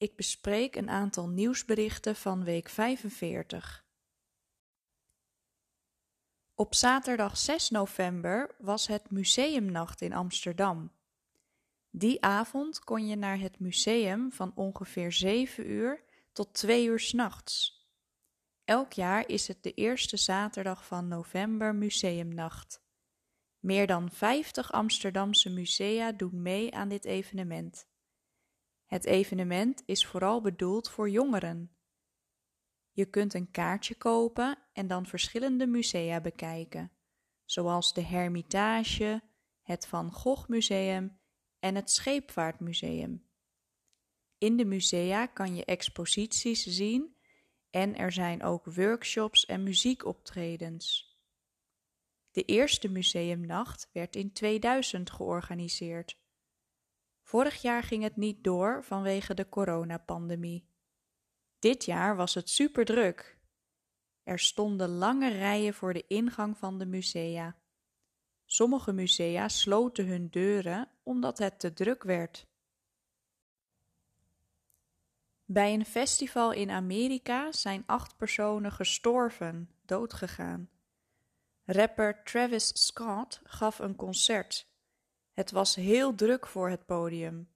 Ik bespreek een aantal nieuwsberichten van week 45. Op zaterdag 6 november was het Museumnacht in Amsterdam. Die avond kon je naar het museum van ongeveer 7 uur tot 2 uur s'nachts. Elk jaar is het de eerste zaterdag van november Museumnacht. Meer dan 50 Amsterdamse musea doen mee aan dit evenement. Het evenement is vooral bedoeld voor jongeren. Je kunt een kaartje kopen en dan verschillende musea bekijken, zoals de Hermitage, het Van Gogh Museum en het Scheepvaartmuseum. In de musea kan je exposities zien en er zijn ook workshops en muziekoptredens. De eerste museumnacht werd in 2000 georganiseerd. Vorig jaar ging het niet door vanwege de coronapandemie. Dit jaar was het superdruk. Er stonden lange rijen voor de ingang van de musea. Sommige musea sloten hun deuren omdat het te druk werd. Bij een festival in Amerika zijn acht personen gestorven, doodgegaan. Rapper Travis Scott gaf een concert. Het was heel druk voor het podium.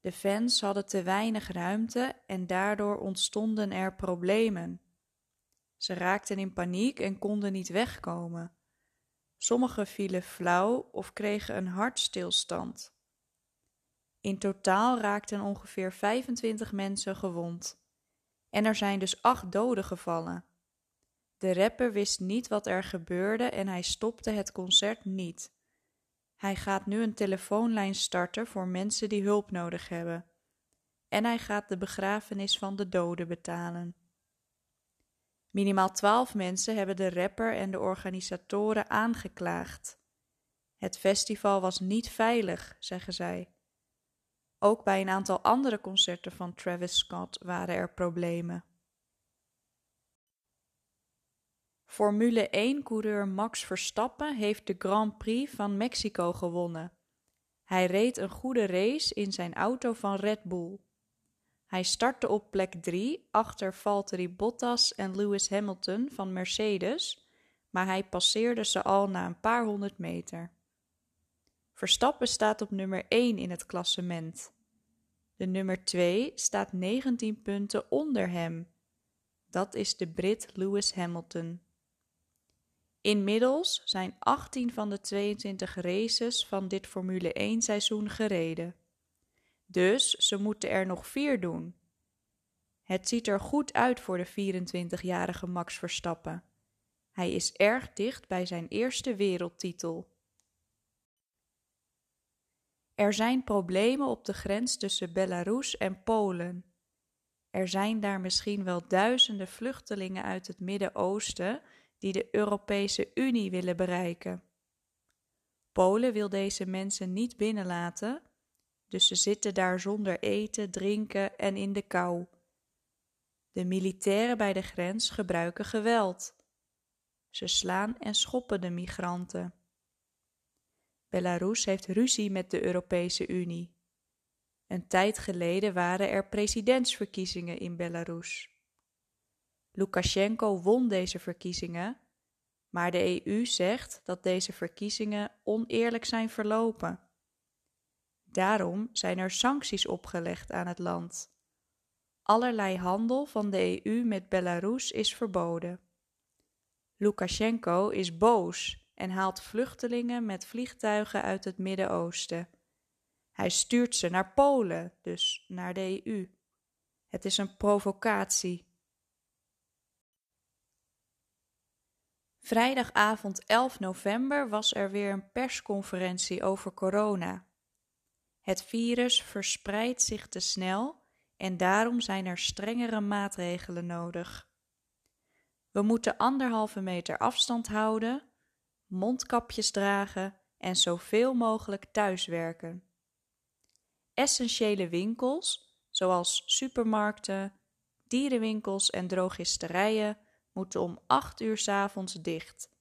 De fans hadden te weinig ruimte en daardoor ontstonden er problemen. Ze raakten in paniek en konden niet wegkomen. Sommigen vielen flauw of kregen een hartstilstand. In totaal raakten ongeveer 25 mensen gewond. En er zijn dus acht doden gevallen. De rapper wist niet wat er gebeurde en hij stopte het concert niet. Hij gaat nu een telefoonlijn starten voor mensen die hulp nodig hebben. En hij gaat de begrafenis van de doden betalen. Minimaal twaalf mensen hebben de rapper en de organisatoren aangeklaagd. Het festival was niet veilig, zeggen zij. Ook bij een aantal andere concerten van Travis Scott waren er problemen. Formule 1-coureur Max Verstappen heeft de Grand Prix van Mexico gewonnen. Hij reed een goede race in zijn auto van Red Bull. Hij startte op plek 3 achter Valtteri Bottas en Lewis Hamilton van Mercedes, maar hij passeerde ze al na een paar honderd meter. Verstappen staat op nummer 1 in het klassement. De nummer 2 staat 19 punten onder hem. Dat is de Brit Lewis Hamilton. Inmiddels zijn 18 van de 22 races van dit Formule 1 seizoen gereden. Dus ze moeten er nog vier doen. Het ziet er goed uit voor de 24-jarige Max Verstappen. Hij is erg dicht bij zijn eerste wereldtitel. Er zijn problemen op de grens tussen Belarus en Polen. Er zijn daar misschien wel duizenden vluchtelingen uit het Midden-Oosten die de Europese Unie willen bereiken. Polen wil deze mensen niet binnenlaten, dus ze zitten daar zonder eten, drinken en in de kou. De militairen bij de grens gebruiken geweld. Ze slaan en schoppen de migranten. Belarus heeft ruzie met de Europese Unie. Een tijd geleden waren er presidentsverkiezingen in Belarus. Lukashenko won deze verkiezingen, maar de EU zegt dat deze verkiezingen oneerlijk zijn verlopen. Daarom zijn er sancties opgelegd aan het land. Allerlei handel van de EU met Belarus is verboden. Lukashenko is boos en haalt vluchtelingen met vliegtuigen uit het Midden-Oosten. Hij stuurt ze naar Polen, dus naar de EU. Het is een provocatie. Vrijdagavond 11 november was er weer een persconferentie over corona. Het virus verspreidt zich te snel en daarom zijn er strengere maatregelen nodig. We moeten anderhalve meter afstand houden, mondkapjes dragen en zoveel mogelijk thuiswerken. Essentiële winkels, zoals supermarkten, dierenwinkels en drogisterijen, moeten om 8 uur 's avonds dicht.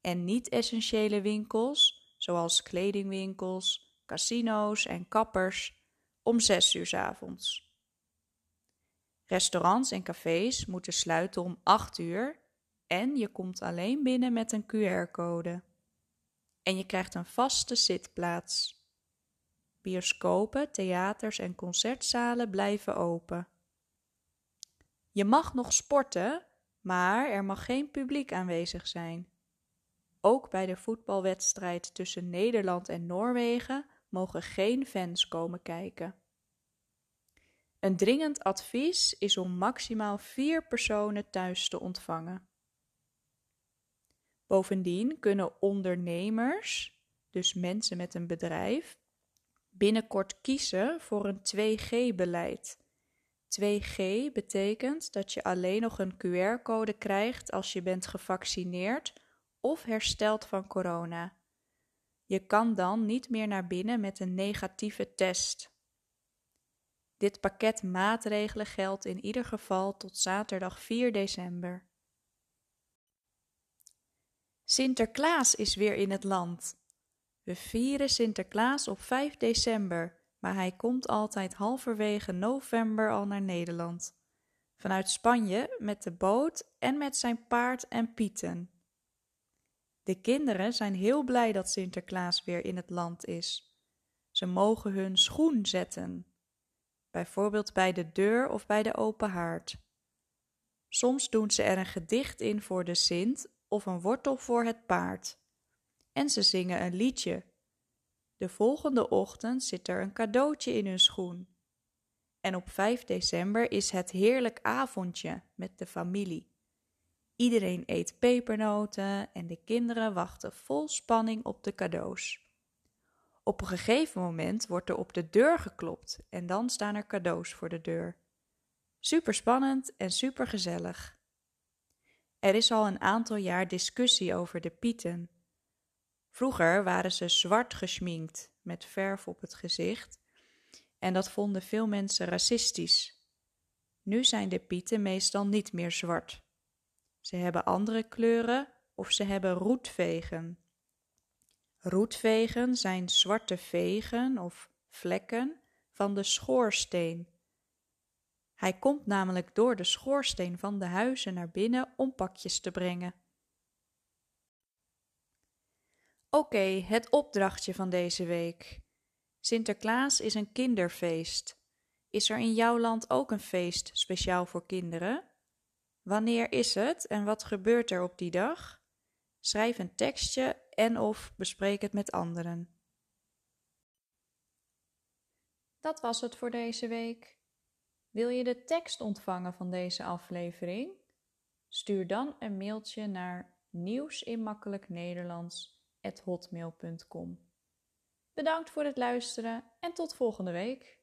En niet-essentiële winkels, zoals kledingwinkels, casino's en kappers, om 6 uur 's avonds. Restaurants en cafés moeten sluiten om 8 uur en je komt alleen binnen met een QR-code. En je krijgt een vaste zitplaats. Bioscopen, theaters en concertzalen blijven open. Je mag nog sporten, maar er mag geen publiek aanwezig zijn. Ook bij de voetbalwedstrijd tussen Nederland en Noorwegen mogen geen fans komen kijken. Een dringend advies is om maximaal vier personen thuis te ontvangen. Bovendien kunnen ondernemers, dus mensen met een bedrijf, binnenkort kiezen voor een 2G-beleid. 2G betekent dat je alleen nog een QR-code krijgt als je bent gevaccineerd of hersteld van corona. Je kan dan niet meer naar binnen met een negatieve test. Dit pakket maatregelen geldt in ieder geval tot zaterdag 4 december. Sinterklaas is weer in het land. We vieren Sinterklaas op 5 december, maar hij komt altijd halverwege november al naar Nederland. Vanuit Spanje met de boot en met zijn paard en pieten. De kinderen zijn heel blij dat Sinterklaas weer in het land is. Ze mogen hun schoen zetten bijvoorbeeld bij de deur of bij de open haard. Soms doen ze er een gedicht in voor de Sint of een wortel voor het paard. En ze zingen een liedje. De volgende ochtend zit er een cadeautje in hun schoen. En op 5 december is het heerlijk avondje met de familie. Iedereen eet pepernoten en de kinderen wachten vol spanning op de cadeaus. Op een gegeven moment wordt er op de deur geklopt en dan staan er cadeaus voor de deur. Super spannend en super gezellig. Er is al een aantal jaar discussie over de pieten. Vroeger waren ze zwart geschminkt met verf op het gezicht en dat vonden veel mensen racistisch. Nu zijn de pieten meestal niet meer zwart. Ze hebben andere kleuren of ze hebben roetvegen. Roetvegen zijn zwarte vegen of vlekken van de schoorsteen. Hij komt namelijk door de schoorsteen van de huizen naar binnen om pakjes te brengen. Oké, het opdrachtje van deze week. Sinterklaas is een kinderfeest. Is er in jouw land ook een feest speciaal voor kinderen? Wanneer is het en wat gebeurt er op die dag? Schrijf een tekstje en of bespreek het met anderen. Dat was het voor deze week. Wil je de tekst ontvangen van deze aflevering? Stuur dan een mailtje naar nieuwsinmakkelijknederlands@hotmail.com. Bedankt voor het luisteren en tot volgende week.